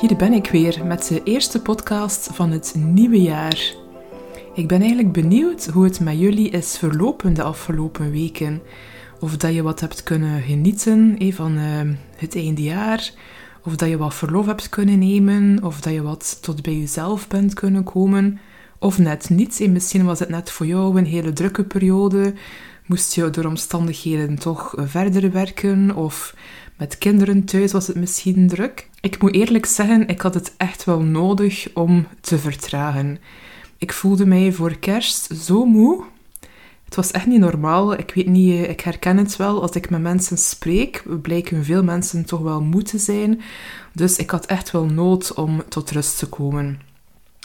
Hier ben ik weer met de eerste podcast van het nieuwe jaar. Ik ben eigenlijk benieuwd hoe het met jullie is verlopen de afgelopen weken. Of dat je wat hebt kunnen genieten eh, van uh, het jaar, Of dat je wat verlof hebt kunnen nemen. Of dat je wat tot bij jezelf bent kunnen komen. Of net niet. Eh, misschien was het net voor jou een hele drukke periode. Moest je door omstandigheden toch verder werken? Of met kinderen thuis was het misschien druk. Ik moet eerlijk zeggen, ik had het echt wel nodig om te vertragen. Ik voelde mij voor kerst zo moe. Het was echt niet normaal. Ik weet niet, eh, ik herken het wel. Als ik met mensen spreek, blijken veel mensen toch wel moe te zijn. Dus ik had echt wel nood om tot rust te komen.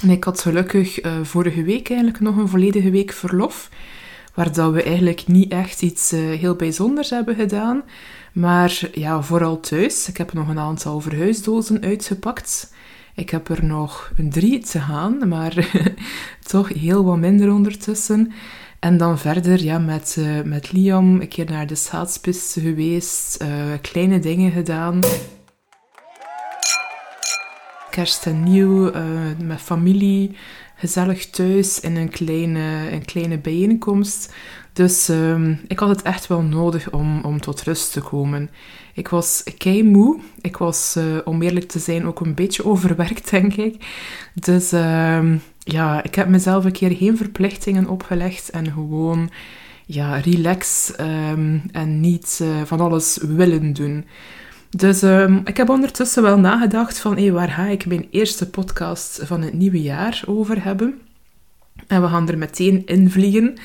En ik had gelukkig uh, vorige week eigenlijk nog een volledige week verlof. Waar dat we eigenlijk niet echt iets uh, heel bijzonders hebben gedaan. Maar ja, vooral thuis. Ik heb nog een aantal verhuisdozen uitgepakt. Ik heb er nog een drie te gaan, maar toch heel wat minder ondertussen. En dan verder ja, met, uh, met Liam een keer naar de schaatspiste geweest, uh, kleine dingen gedaan. Kerst en nieuw, met familie, gezellig thuis in een kleine, een kleine bijeenkomst. Dus um, ik had het echt wel nodig om, om tot rust te komen. Ik was kei moe. Ik was, uh, om eerlijk te zijn, ook een beetje overwerkt, denk ik. Dus um, ja, ik heb mezelf een keer geen verplichtingen opgelegd en gewoon ja, relax um, en niet uh, van alles willen doen. Dus um, ik heb ondertussen wel nagedacht van waar ga ik mijn eerste podcast van het nieuwe jaar over hebben. En we gaan er meteen in vliegen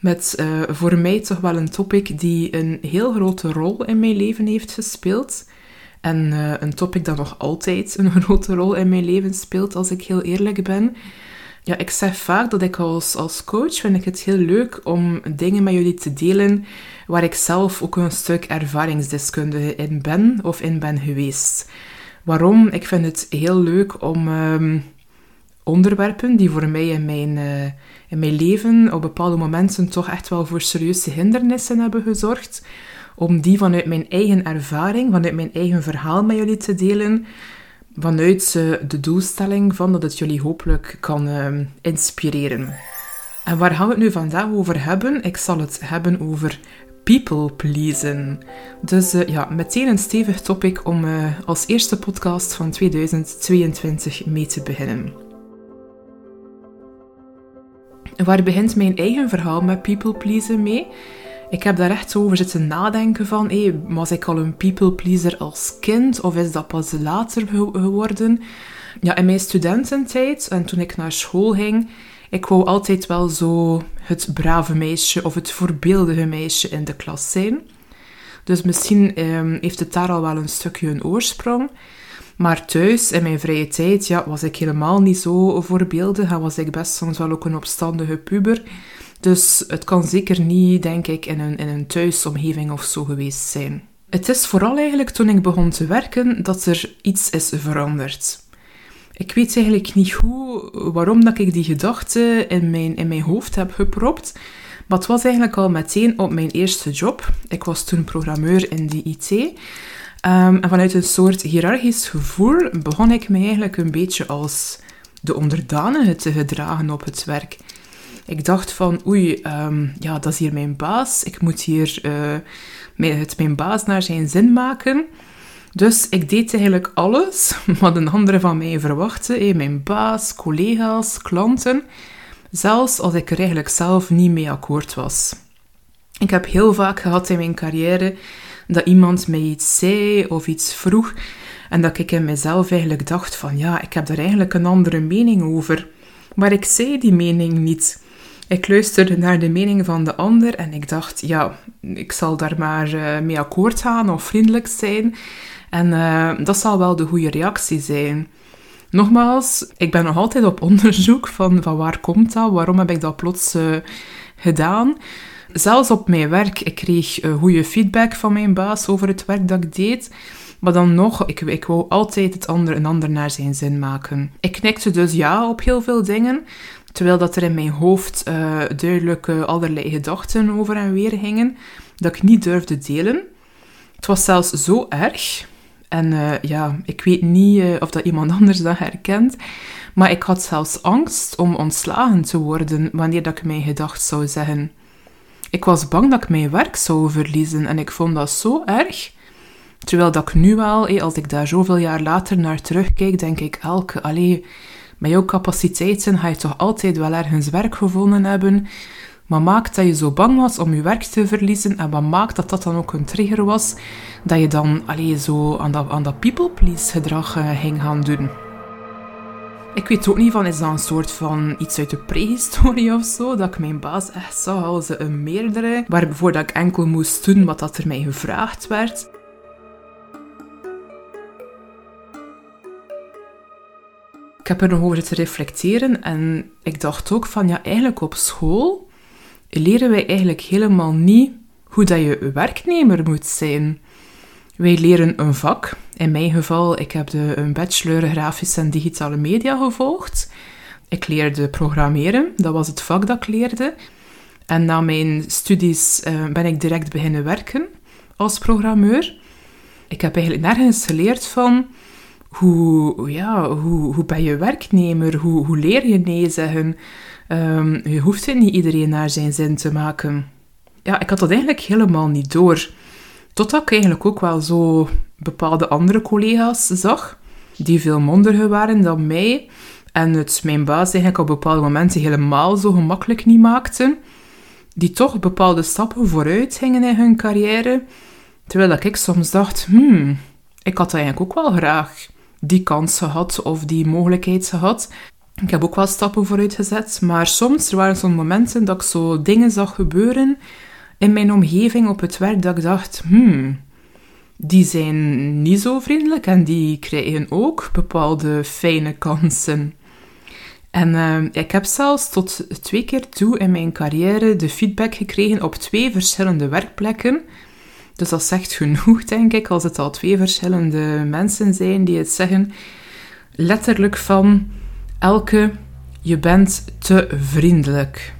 met uh, voor mij toch wel een topic die een heel grote rol in mijn leven heeft gespeeld. En uh, een topic dat nog altijd een grote rol in mijn leven speelt, als ik heel eerlijk ben. Ja, ik zeg vaak dat ik als, als coach vind ik het heel leuk om dingen met jullie te delen waar ik zelf ook een stuk ervaringsdeskundige in ben of in ben geweest. Waarom? Ik vind het heel leuk om um, onderwerpen die voor mij in mijn, uh, in mijn leven op bepaalde momenten toch echt wel voor serieuze hindernissen hebben gezorgd, om die vanuit mijn eigen ervaring, vanuit mijn eigen verhaal met jullie te delen, vanuit de doelstelling van dat het jullie hopelijk kan uh, inspireren. En waar gaan we het nu vandaag over hebben? Ik zal het hebben over people pleasen. Dus uh, ja, meteen een stevig topic om uh, als eerste podcast van 2022 mee te beginnen. Waar begint mijn eigen verhaal met people pleasen mee? Ik heb daar echt over zitten nadenken van, was ik al een people pleaser als kind of is dat pas later geworden? Ja, in mijn studententijd en toen ik naar school ging, ik wou altijd wel zo het brave meisje of het voorbeeldige meisje in de klas zijn. Dus misschien um, heeft het daar al wel een stukje een oorsprong. Maar thuis, in mijn vrije tijd, ja, was ik helemaal niet zo voorbeeldig en was ik best soms wel ook een opstandige puber. Dus het kan zeker niet, denk ik, in een, in een thuisomgeving of zo geweest zijn. Het is vooral eigenlijk toen ik begon te werken dat er iets is veranderd. Ik weet eigenlijk niet hoe, waarom dat ik die gedachte in mijn, in mijn hoofd heb gepropt. Maar het was eigenlijk al meteen op mijn eerste job. Ik was toen programmeur in de IT. Um, en vanuit een soort hiërarchisch gevoel begon ik me eigenlijk een beetje als de onderdanige te gedragen op het werk. Ik dacht van, oei, um, ja, dat is hier mijn baas. Ik moet hier uh, het mijn baas naar zijn zin maken. Dus ik deed eigenlijk alles wat een andere van mij verwachtte. Mijn baas, collega's, klanten. Zelfs als ik er eigenlijk zelf niet mee akkoord was. Ik heb heel vaak gehad in mijn carrière dat iemand mij iets zei of iets vroeg en dat ik in mezelf eigenlijk dacht van ja, ik heb daar eigenlijk een andere mening over. Maar ik zei die mening niet. Ik luisterde naar de mening van de ander en ik dacht, ja, ik zal daar maar uh, mee akkoord gaan of vriendelijk zijn. En uh, dat zal wel de goede reactie zijn. Nogmaals, ik ben nog altijd op onderzoek van, van waar komt dat, waarom heb ik dat plots uh, gedaan. Zelfs op mijn werk, ik kreeg goede feedback van mijn baas over het werk dat ik deed. Maar dan nog, ik, ik wou altijd het ander, een ander naar zijn zin maken. Ik knikte dus ja op heel veel dingen, terwijl dat er in mijn hoofd uh, duidelijk uh, allerlei gedachten over en weer gingen, dat ik niet durfde delen. Het was zelfs zo erg, en uh, ja, ik weet niet of dat iemand anders dat herkent, maar ik had zelfs angst om ontslagen te worden wanneer dat ik mijn gedacht zou zeggen. Ik was bang dat ik mijn werk zou verliezen en ik vond dat zo erg Terwijl dat ik nu wel, als ik daar zoveel jaar later naar terugkijk, denk ik elke, allee, met jouw capaciteiten ga je toch altijd wel ergens werk gevonden hebben. Wat maakt dat je zo bang was om je werk te verliezen? En wat maakt dat dat dan ook een trigger was? Dat je dan allee, zo aan dat, aan dat people-please gedrag uh, ging gaan doen. Ik weet ook niet van, is dat een soort van iets uit de prehistorie of zo? Dat ik mijn baas echt zag als een meerdere, waarvoor dat ik enkel moest doen wat dat er mij gevraagd werd. Ik heb er nog over te reflecteren en ik dacht ook van ja, eigenlijk op school leren wij eigenlijk helemaal niet hoe dat je werknemer moet zijn. Wij leren een vak. In mijn geval, ik heb de, een bachelor grafische en digitale media gevolgd. Ik leerde programmeren, dat was het vak dat ik leerde. En na mijn studies uh, ben ik direct beginnen werken als programmeur. Ik heb eigenlijk nergens geleerd van hoe, ja, hoe, hoe ben je werknemer? Hoe, hoe leer je nee zeggen? Um, je hoeft niet iedereen naar zijn zin te maken. Ja, ik had dat eigenlijk helemaal niet door. Totdat ik eigenlijk ook wel zo bepaalde andere collega's zag, die veel mondiger waren dan mij, en het mijn baas eigenlijk op bepaalde momenten helemaal zo gemakkelijk niet maakten, die toch bepaalde stappen vooruit gingen in hun carrière, terwijl ik soms dacht, hmm, ik had dat eigenlijk ook wel graag die kans gehad of die mogelijkheid gehad. Ik heb ook wel stappen vooruit gezet, maar soms er waren zo'n momenten dat ik zo dingen zag gebeuren in mijn omgeving op het werk dat ik dacht, hmm, die zijn niet zo vriendelijk en die krijgen ook bepaalde fijne kansen. En uh, ik heb zelfs tot twee keer toe in mijn carrière de feedback gekregen op twee verschillende werkplekken dus dat zegt genoeg, denk ik, als het al twee verschillende mensen zijn die het zeggen. Letterlijk van elke, je bent te vriendelijk.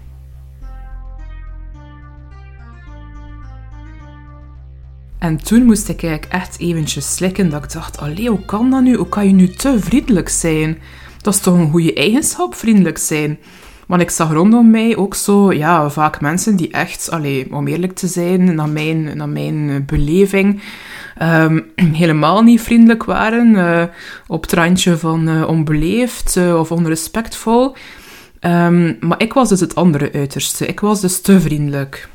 En toen moest ik eigenlijk echt eventjes slikken dat ik dacht, allee, hoe kan dat nu? Hoe kan je nu te vriendelijk zijn? Dat is toch een goede eigenschap, vriendelijk zijn? Want ik zag rondom mij ook zo, ja, vaak mensen die echt, allee, om eerlijk te zijn, naar mijn, naar mijn beleving, um, helemaal niet vriendelijk waren. Uh, op het randje van uh, onbeleefd uh, of onrespectvol. Um, maar ik was dus het andere uiterste. Ik was dus te vriendelijk.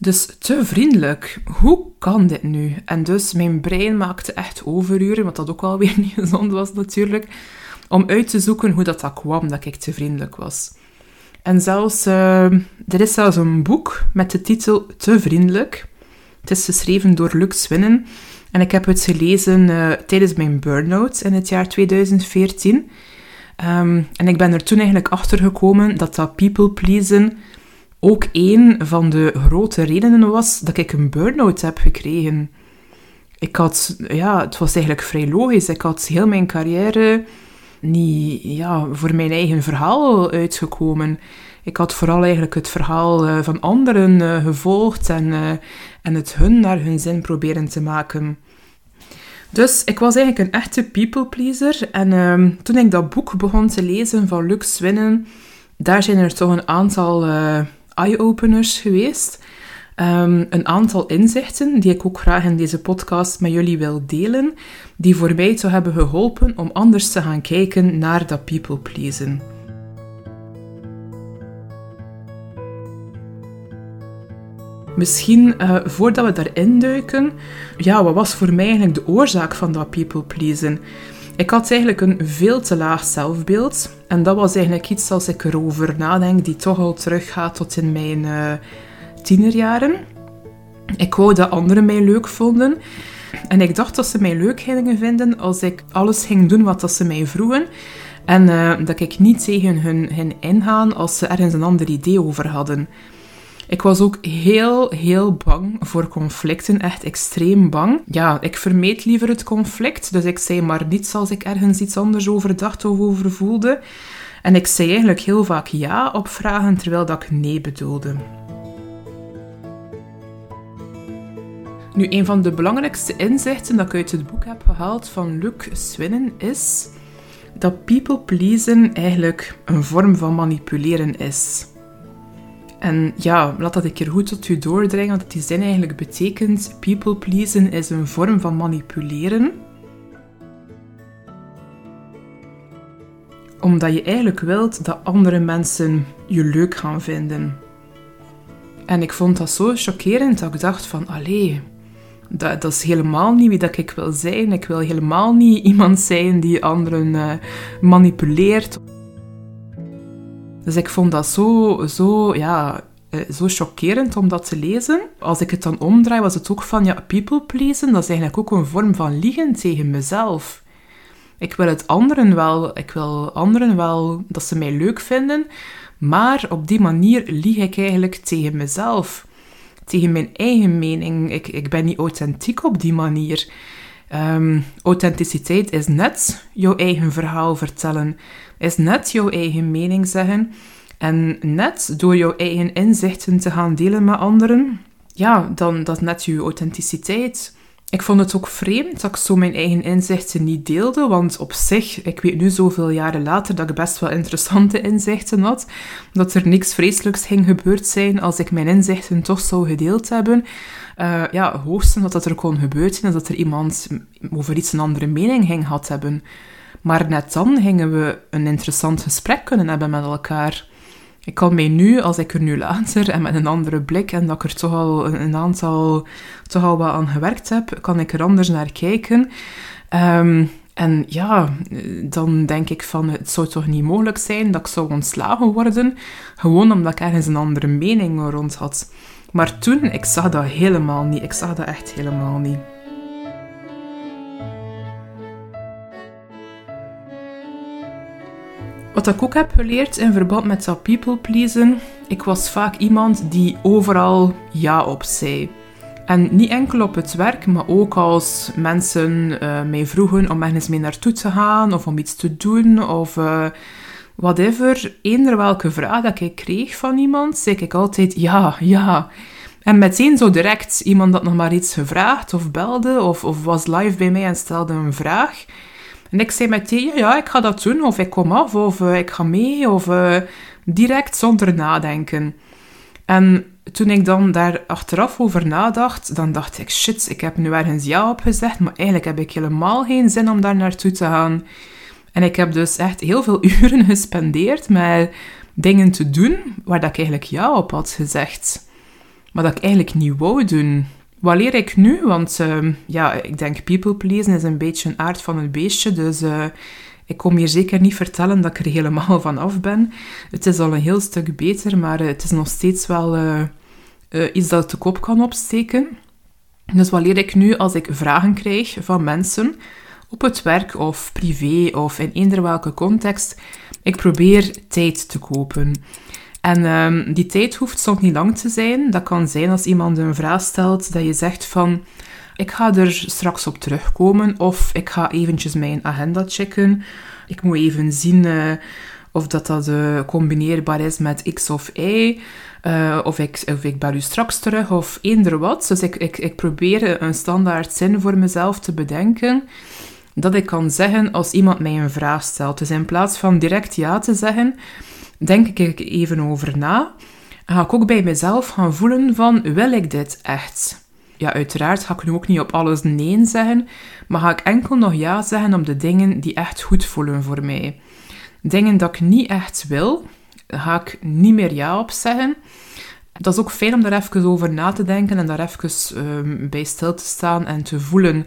Dus te vriendelijk. Hoe kan dit nu? En dus mijn brein maakte echt overuren, wat dat ook wel weer niet gezond was natuurlijk om uit te zoeken hoe dat, kwam dat ik te vriendelijk was. En zelfs, uh, er is zelfs een boek met de titel Te vriendelijk. Het is geschreven door Luc Swinnen en ik heb het gelezen uh, tijdens mijn burn-out in het jaar 2014. Um, ehm, en ik ben er toen eigenlijk achter gekomen dat dat people pleasen ook een van de grote redenen was dat ik een burn-out heb gekregen. Ik had, ja, het was eigenlijk vrij logisch. Ik had heel mijn carrière niet ja, voor mijn eigen verhaal uitgekomen. Ik had vooral eigenlijk het verhaal eh, van anderen uh, gevolgd en, uh, en het hun naar hun zin proberen te maken. Dus ik was eigenlijk een echte people pleaser. En uh, toen ik dat boek begon te lezen van Lux Swinnen, daar zijn er toch een aantal eye-openers geweest. Ehm, een aantal inzichten die ik ook graag in deze podcast met jullie wil delen, die voor mij zo hebben geholpen om anders te gaan kijken naar dat people pleasen. Misschien eh, voordat we daarin duiken, ja, wat was voor mij eigenlijk de oorzaak van dat people pleasen? Ik had eigenlijk een veel te laag zelfbeeld. En dat was eigenlijk iets als ik erover nadenk, die toch al teruggaat tot in mijn eh, tienerjaren. Ik wou dat anderen mij leuk vonden. En ik dacht dat ze mij leuk gingen vinden als ik alles ging doen wat ze mij vroegen. En uh, dat ik niet tegen hun, hun ingaan als ze ergens een ander idee over hadden. Ik was ook heel, heel bang voor conflicten. Echt extreem bang. Ja, ik vermeed liever het conflict. Dus ik zei maar niets als ik ergens iets anders over dacht of over voelde. En ik zei eigenlijk heel vaak ja op vragen, terwijl dat ik nee bedoelde. Nu, een van de belangrijkste inzichten dat ik uit het boek heb gehaald van Luc Swinnen is dat people pleasen eigenlijk een vorm van manipuleren is. En ja, laat dat ik er goed tot u doordringen, want die zin eigenlijk betekent people pleasen is een vorm van manipuleren. Omdat je eigenlijk wilt dat andere mensen je leuk gaan vinden. En ik vond dat zo chockerend dat ik dacht van, allee, dat, dat, is helemaal niet wie dat ik wil zijn. Ik wil helemaal niet iemand zijn die anderen uh, manipuleert. Dus ik vond dat zo, zo, ja, eh, zo chockerend om dat te lezen. Als ik het dan omdraai, was het ook van, ja, people pleasen, dat is eigenlijk ook een vorm van liegen tegen mezelf. Ik wil het anderen wel, ik wil anderen wel dat ze mij leuk vinden, maar op die manier lieg ik eigenlijk tegen mezelf. Tegen mijn eigen mening. Ik, ik ben niet authentiek op die manier. Um, authenticiteit is net jouw eigen verhaal vertellen, is net jouw eigen mening zeggen. En net door jouw eigen inzichten te gaan delen met anderen, ja, dan dat net je authenticiteit. Ik vond het ook vreemd dat ik zo mijn eigen inzichten niet deelde, want op zich, ik weet nu zoveel jaren later dat ik best wel interessante inzichten had, dat er niks vreselijks ging gebeurd zijn als ik mijn inzichten toch zou gedeeld hebben. Uh, ja, hoogstens dat dat er kon gebeurd is dat er iemand over iets een andere mening ging had hebben. Maar net dan gingen we een interessant gesprek kunnen hebben met elkaar. Ik kan mij nu, als ik er nu later en met een andere blik en dat ik er toch al een, aantal, toch al wat aan gewerkt heb, kan ik er anders naar kijken. Um, en ja, dan denk ik van, het zou toch niet mogelijk zijn dat ik zou ontslagen worden, gewoon omdat ik ergens een andere mening rond had. Maar toen, ik zag dat helemaal niet. Ik zag dat echt helemaal niet. Wat ik ook heb geleerd in verband met dat people pleasen, ik was vaak iemand die overal ja op zei. En niet enkel op het werk, maar ook als mensen uh, mij vroegen om ergens mee naartoe te gaan of om iets te doen of uh, whatever. Eender welke vraag dat ik kreeg van iemand, zei ik altijd ja, ja. En meteen zo direct iemand dat nog maar iets gevraagd of belde of, of was live bij mij en stelde een vraag. En ik zei meteen, ja, ik ga dat doen, of ik kom af, of uh, ik ga mee, of uh, direct zonder nadenken. En toen ik dan daar achteraf over nadacht, dan dacht ik, shit, ik heb nu ergens ja op gezegd, maar eigenlijk heb ik helemaal geen zin om daar naartoe te gaan. En ik heb dus echt heel veel uren gespendeerd met dingen te doen waar dat ik eigenlijk ja op had gezegd. Maar dat ik eigenlijk niet wou doen. Wat leer ik nu? Want uh, ja, ik denk people pleasen is een beetje een aard van het beestje. Dus uh, ik kom hier zeker niet vertellen dat ik er helemaal van af ben. Het is al een heel stuk beter, maar uh, het is nog steeds wel uh, iets dat de kop kan opsteken. Dus wat leer ik nu als ik vragen krijg van mensen op het werk of privé of in eender welke context? Ik probeer tijd te kopen. En um, die tijd hoeft soms niet lang te zijn. Dat kan zijn als iemand een vraag stelt dat je zegt van ik ga er straks op terugkomen of ik ga eventjes mijn agenda checken. Ik moet even zien uh, of dat, dat uh, combineerbaar is met X of Y. Uh, of, ik, of ik bel u straks terug of eender wat. Dus ik, ik, ik probeer een standaard zin voor mezelf te bedenken dat ik kan zeggen als iemand mij een vraag stelt. Dus in plaats van direct ja te zeggen, denk ik even over na. Ga ik ook bij mezelf gaan voelen van, wil ik dit echt? Ja, uiteraard ga ik nu ook niet op alles nee zeggen, maar ga ik enkel nog ja zeggen op de dingen die echt goed voelen voor mij. Dingen dat ik niet echt wil, ga ik niet meer ja op zeggen. Dat is ook fijn om daar even over na te denken en daar even um, bij stil te staan en te voelen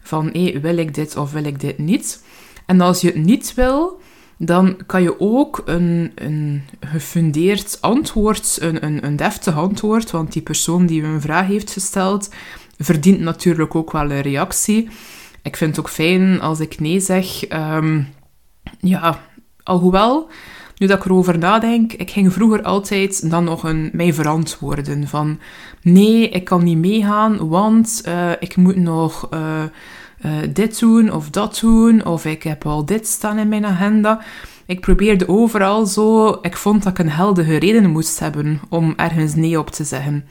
van, hé, wil ik dit of wil ik dit niet? En als je het niet wil, dan kan je ook een, een gefundeerd antwoord, een, een, een deftig antwoord, want die persoon die een vraag heeft gesteld, verdient natuurlijk ook wel een reactie. Ik vind het ook fijn als ik nee zeg. Um, ja, alhoewel, nu dat ik erover nadenk, ik ging vroeger altijd dan nog een, mij verantwoorden van nee, ik kan niet meegaan, want uh, ik moet nog... Uh, uh, dit doen of dat doen, of ik heb al dit staan in mijn agenda. Ik probeerde overal zo, ik vond dat ik een heldige reden moest hebben om ergens nee op te zeggen.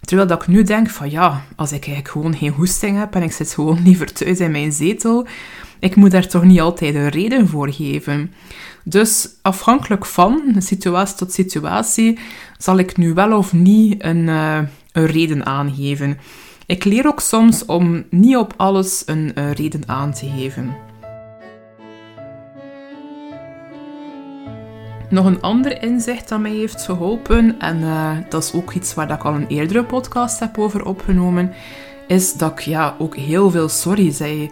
Terwijl dat ik nu denk van ja, als ik eigenlijk gewoon geen hoesting heb en ik zit gewoon liever thuis in mijn zetel, ik moet daar toch niet altijd een reden voor geven. Dus afhankelijk van situatie tot situatie zal ik nu wel of niet een, uh, een reden aangeven. Ik leer ook soms om niet op alles een uh, reden aan te geven. Nog een ander inzicht dat mij heeft geholpen, en uh, dat is ook iets waar ik al een eerdere podcast heb over opgenomen, is dat ik ja, ook heel veel sorry zei.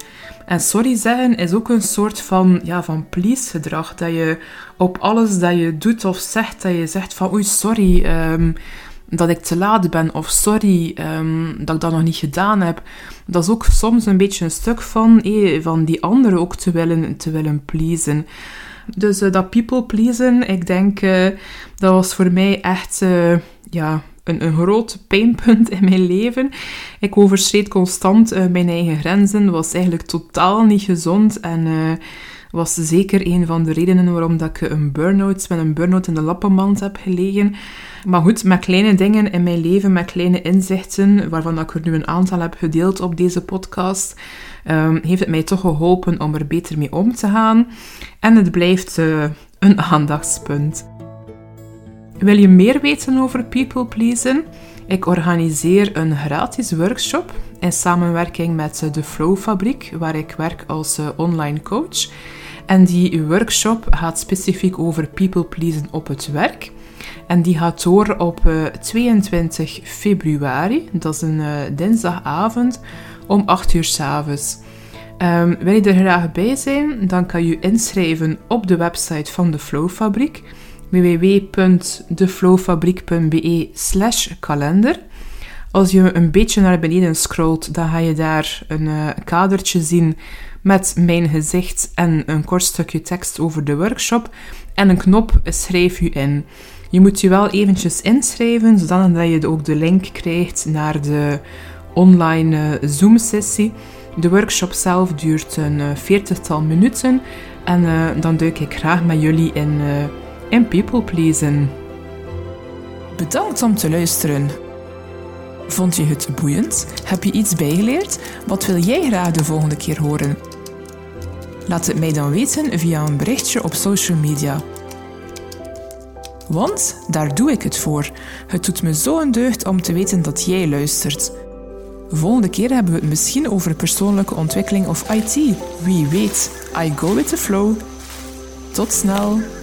En sorry zeggen is ook een soort van, ja, van please gedrag. Dat je op alles dat je doet of zegt, dat je zegt van oei, sorry um, dat ik te laat ben. Of sorry um, dat ik dat nog niet gedaan heb. Dat is ook soms een beetje een stuk van, eh, van die anderen ook te willen, te willen pleasen. Dus uh, dat people pleasen, ik denk, uh, dat was voor mij echt, ja, een, een groot pijnpunt in mijn leven. Ik overschreed constant mijn eigen grenzen, was eigenlijk totaal niet gezond en was zeker een van de redenen waarom dat ik een burn-out, met een burn-out in de lappenmand heb gelegen. Maar goed, met kleine dingen in mijn leven, met kleine inzichten, waarvan ik er nu een aantal heb gedeeld op deze podcast, um, heeft het mij toch geholpen om er beter mee om te gaan. En het blijft uh, een aandachtspunt. Wil je meer weten over people pleasen? Ik organiseer een gratis workshop in samenwerking met de Flow Fabriek, waar ik werk als eh, online coach. En die workshop gaat specifiek over people pleasen op het werk. En die gaat door op 22 eh, februari, dat is een uh, dinsdagavond, om 8 uur s avonds. Um, wil je er graag bij zijn, dan kan je inschrijven op de website van de Flow Fabriek www.deflowfabriek.be slash kalender. Als je een beetje naar beneden scrolt, dan ga je daar een uh, kadertje zien met mijn gezicht en een kort stukje tekst over de workshop. En een knop schrijf je in. Je moet je wel eventjes inschrijven, zodat je ook de link krijgt naar de online uh, Zoom-sessie. De workshop zelf duurt een uh, veertigtal minuten en dan duik ik graag met jullie in en people pleasen. Bedankt om te luisteren. Vond je het boeiend? Heb je iets bijgeleerd? Wat wil jij graag de volgende keer horen? Laat het mij dan weten via een berichtje op social media. Want daar doe ik het voor. Het doet me zo een deugd om te weten dat jij luistert. Volgende keer hebben we het misschien over persoonlijke ontwikkeling of IT. Wie weet. I go with the flow. Tot snel.